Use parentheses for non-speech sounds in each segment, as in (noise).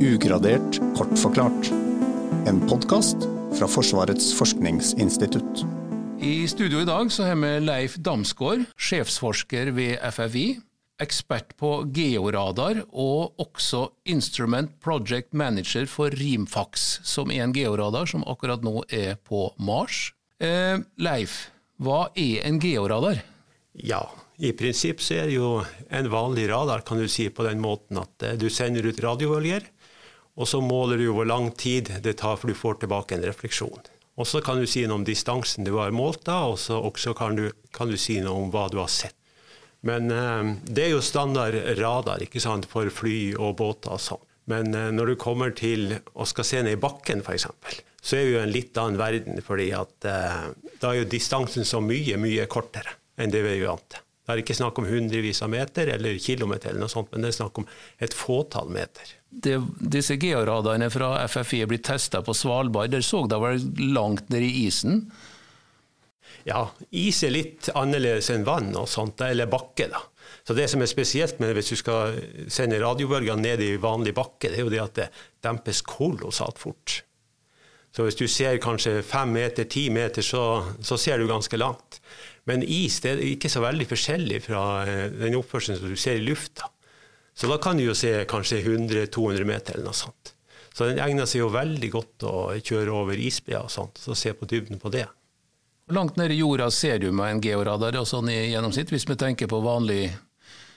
Ugradert kort forklart. En podkast fra Forsvarets forskningsinstitutt. I studio i dag så har vi Leif Damsgaard, sjefsforsker ved FFI, ekspert på georadar og også Instrument Project Manager for Rimfax, som er en georadar som akkurat nå er på Mars. Eh, Leif, hva er en georadar? Ja, i prinsipp så er det jo en vanlig radar kan du si på den måten at eh, du sender ut radiobølger, og så måler du hvor lang tid det tar før du får tilbake en refleksjon. Og så kan du si noe om distansen du har målt da, og så også kan du, kan du si noe om hva du har sett. Men eh, det er jo standard radar ikke sant, for fly og båter og sånn. Men eh, når du kommer til å skal se ned i bakken f.eks., så er vi jo en litt annen verden. fordi at eh, da er jo distansen så mye, mye kortere enn det vi er vant til. Det er ikke snakk om hundrevis av meter eller kilometer, eller noe sånt, men det er snakk om et fåtall meter. Det, disse georadarene fra FFI er blitt testa på Svalbard. Der så det var langt ned i isen. Ja, is er litt annerledes enn vann og sånt, eller bakke. da. Så Det som er spesielt med hvis du skal sende radiobølgene ned i vanlig bakke, det er jo det at det dempes kolossalt fort. Så hvis du ser kanskje fem meter, ti meter, så, så ser du ganske langt. Men is det er ikke så veldig forskjellig fra eh, den oppførselen som du ser i lufta. Så da kan du jo se kanskje 100-200 meter eller noe sånt. Så den egner seg jo veldig godt å kjøre over isbreer og sånt, så se på dybden på det. Hvor langt ned i jorda ser du med en georadar og sånn i gjennomsnitt, hvis vi tenker på vanlig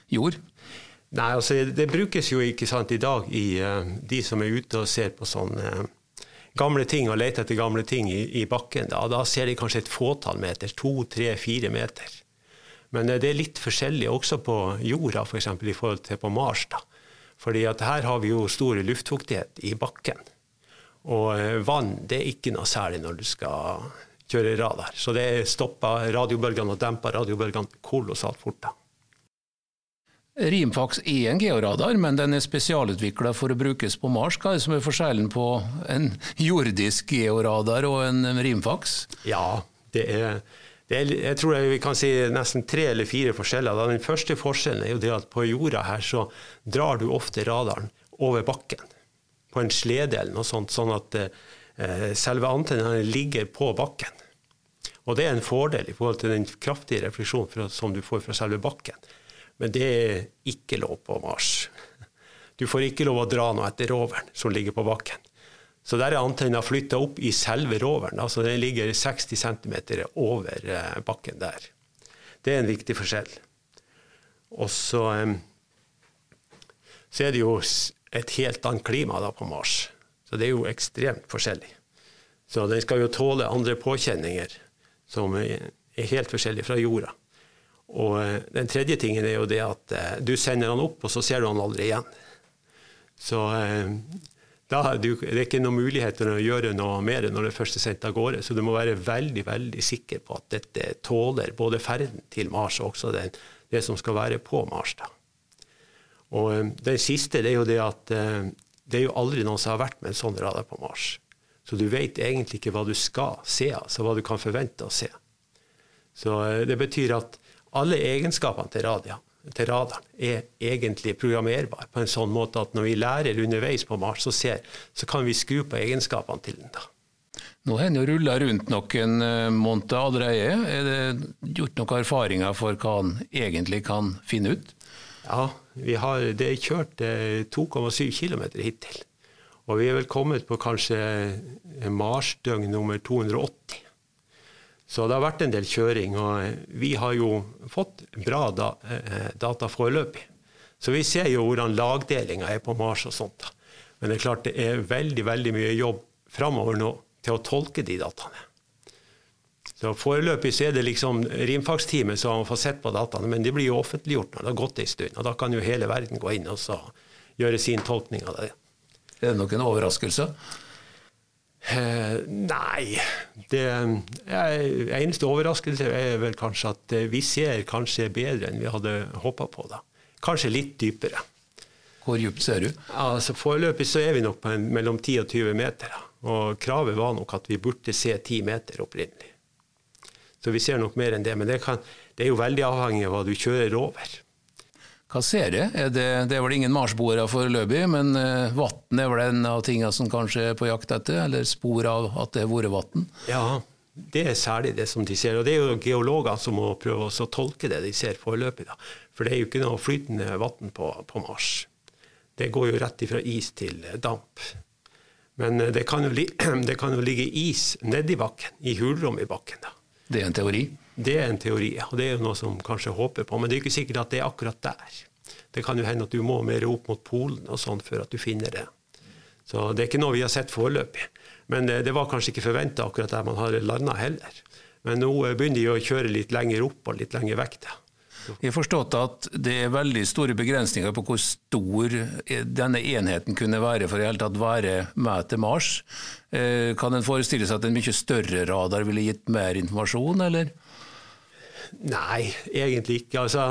jord? Nei, altså Det brukes jo ikke sant i dag i uh, de som er ute og ser på sånne uh, gamle ting og leter etter gamle ting i, i bakken. Da. da ser de kanskje et fåtall meter, to, tre, fire meter. Men uh, det er litt forskjellig også på jorda, f.eks. For eksempel, i forhold til på Mars. da. Fordi at her har vi jo stor luftfuktighet i bakken. Og vann det er ikke noe særlig når du skal kjøre radar. Så det stopper radiobølgene og demper radiobølgene kolossalt fort. da. Rimfax er en georadar, men den er spesialutvikla for å brukes på Mars. Hva er det som er forskjellen på en jordisk georadar og en Rimfax? Ja, det er, det er, jeg tror vi kan si nesten tre eller fire forskjeller. Den første forskjellen er jo det at på jorda her så drar du ofte radaren over bakken. På en slede eller noe sånt, sånn at eh, selve antennen ligger på bakken. Og det er en fordel i forhold til den kraftige refleksjonen som du får fra selve bakken. Men det er ikke lov på Mars. Du får ikke lov å dra noe etter roveren som ligger på bakken. Så der er antenna flytta opp i selve roveren. altså Den ligger 60 cm over eh, bakken der. Det er en viktig forskjell. Og så, så er det jo et helt annet klima da på Mars. Så det er jo ekstremt forskjellig. Så den skal jo tåle andre påkjenninger som er helt forskjellige fra jorda. Og eh, den tredje tingen er jo det at eh, du sender han opp, og så ser du han aldri igjen. Så eh, da, du, det er ikke noen mulighet til å gjøre noe mer når det først er sendt av gårde. Så du må være veldig veldig sikker på at dette tåler både ferden til Mars og også den, det som skal være på Mars. Da. Og den siste det er jo det at det er jo aldri noen som har vært med en sånn radar på Mars. Så du vet egentlig ikke hva du skal se, altså hva du kan forvente å se. Så det betyr at alle egenskapene til, radia, til radaren er egentlig programmerbare på en sånn måte at når vi lærer underveis på Mars og ser, så kan vi skru på egenskapene til den. da. Nå har den jo rulla rundt noen eh, måneder allerede. Er det gjort noen erfaringer for hva han egentlig kan finne ut? Ja, har, det er kjørt 2,7 eh, km hittil. Og vi er vel kommet på kanskje Mars-døgn nummer 280. Så det har vært en del kjøring, og vi har jo fått bra da, eh, data foreløpig. Så vi ser jo hvordan lagdelinga er på Mars og sånt. Men det er klart det er veldig veldig mye jobb framover nå til å tolke de dataene. Så Foreløpig så er det liksom rimfagsteamet som fått sett på dataene, men de blir jo offentliggjort når det har gått en stund. og Da kan jo hele verden gå inn og gjøre sin tolkning av det. Er det noen overraskelse? Eh, nei. Det er, eneste overraskelse er vel kanskje at eh, vi ser kanskje bedre enn vi hadde håpa på. da. Kanskje litt dypere. Hvor dypt ser du? Altså, Foreløpig så er vi nok på en, mellom 10 og 20 meter. Og kravet var nok at vi burde se 10 meter opprinnelig. Så vi ser nok mer enn det. Men det, kan, det er jo veldig avhengig av hva du kjører over. Hva ser jeg? Er det, det, er vel ingen marsboere foreløpig, men uh, vann er vel en av tingene som kanskje er på jakt etter? Eller spor av at det har vært vann? Ja, det er særlig det som de ser. Og det er jo geologer som må prøve å tolke det de ser foreløpig. Da. For det er jo ikke noe flytende vann på, på, Mars. Det går jo rett ifra is til damp. Men eh, det kan jo, (clears throat) det kan jo ligge is nedi bakken, i hulrom i bakken. da. Det er en teori? Det er en teori, og det er jo noe som kanskje håper på. Men det er ikke sikkert at det er akkurat der. Det kan jo hende at du må mer opp mot Polen og sånn før at du finner det. Så det er ikke noe vi har sett foreløpig. Men det, det var kanskje ikke forventa akkurat der man har landa heller. Men nå begynner de å kjøre litt lenger opp og litt lenger vekk. Da. Jeg har forstått at det er veldig store begrensninger på hvor stor denne enheten kunne være for tatt være med til Mars. Eh, kan en forestille seg at en mye større radar ville gitt mer informasjon, eller? Nei, egentlig ikke. Altså,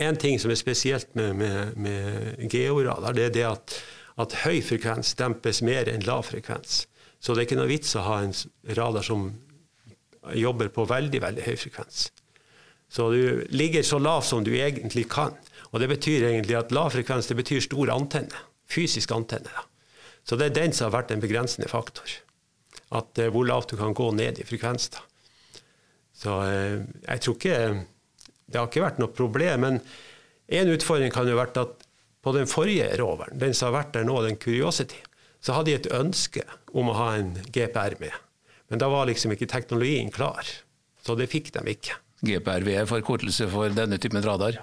en ting som er spesielt med, med, med georadar, det er det at, at høy frekvens dempes mer enn lav frekvens. Så det er ikke noe vits å ha en radar som jobber på veldig, veldig høy frekvens. Så du ligger så lavt som du egentlig kan. Og det betyr egentlig at lav frekvens det betyr stor antenne. Fysisk antenne. Da. Så det er den som har vært en begrensende faktor. At eh, hvor lavt du kan gå ned i frekvens. da. Så eh, jeg tror ikke Det har ikke vært noe problem. Men en utfordring kan jo vært at på den forrige roveren, den som har vært der nå, den Curiosity, så hadde de et ønske om å ha en GPR med. Men da var liksom ikke teknologien klar. Så det fikk de ikke. GPRV er forkortelse for denne typen radar?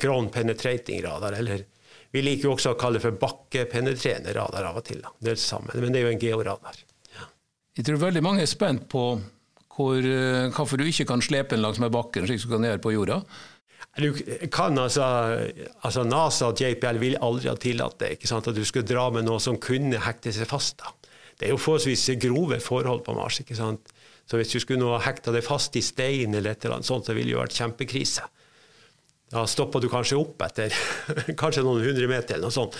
Ground penetrating radar, eller vi liker jo også å kalle det for bakkepenetrerende radar av og til. Da. Det er det samme, men det er jo en georadar. Ja. Jeg tror veldig mange er spent på hvor, eh, hvorfor du ikke kan slepe den langs med bakken, slik som du kan gjøre på jorda. Du kan altså, altså NASA og JPL vil aldri ha tillatt det, ikke sant? at du skulle dra med noe som kunne hekte seg fast. da. Det er jo forholdsvis grove forhold på Mars. ikke sant? Så hvis du skulle ha hekta det fast i stein eller et eller annet sånt, så ville det jo vært kjempekrise. Da stopper du kanskje opp etter (laughs) kanskje noen hundre meter eller noe sånt.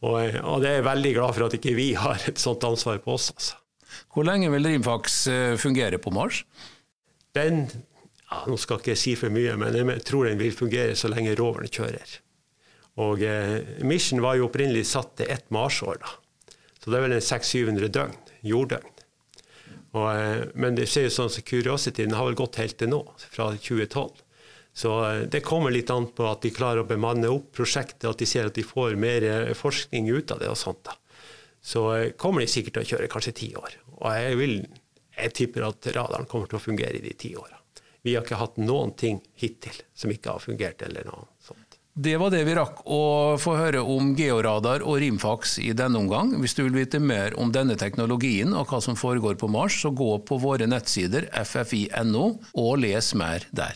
Og, og det er jeg veldig glad for at ikke vi har et sånt ansvar på oss. Altså. Hvor lenge vil Rimfax eh, fungere på Mars? Den ja, Nå skal ikke jeg si for mye, men jeg tror den vil fungere så lenge roveren kjører. Og eh, Mission var jo opprinnelig satt til ett marsår. da. Så det er vel en 600-700 døgn, jorddøgn. Og, eh, men det ser jo sånn som Curiosity den har vel gått helt til nå, fra 2012. Så eh, det kommer litt an på at de klarer å bemanne opp prosjektet, at de ser at de får mer eh, forskning ut av det og sånt. da. Så kommer de sikkert til å kjøre kanskje ti år. Og jeg, vil, jeg tipper at radaren kommer til å fungere i de ti åra. Vi har ikke hatt noen ting hittil som ikke har fungert eller noe sånt. Det var det vi rakk å få høre om georadar og rimfax i denne omgang. Hvis du vil vite mer om denne teknologien og hva som foregår på Mars, så gå på våre nettsider ffi.no og les mer der.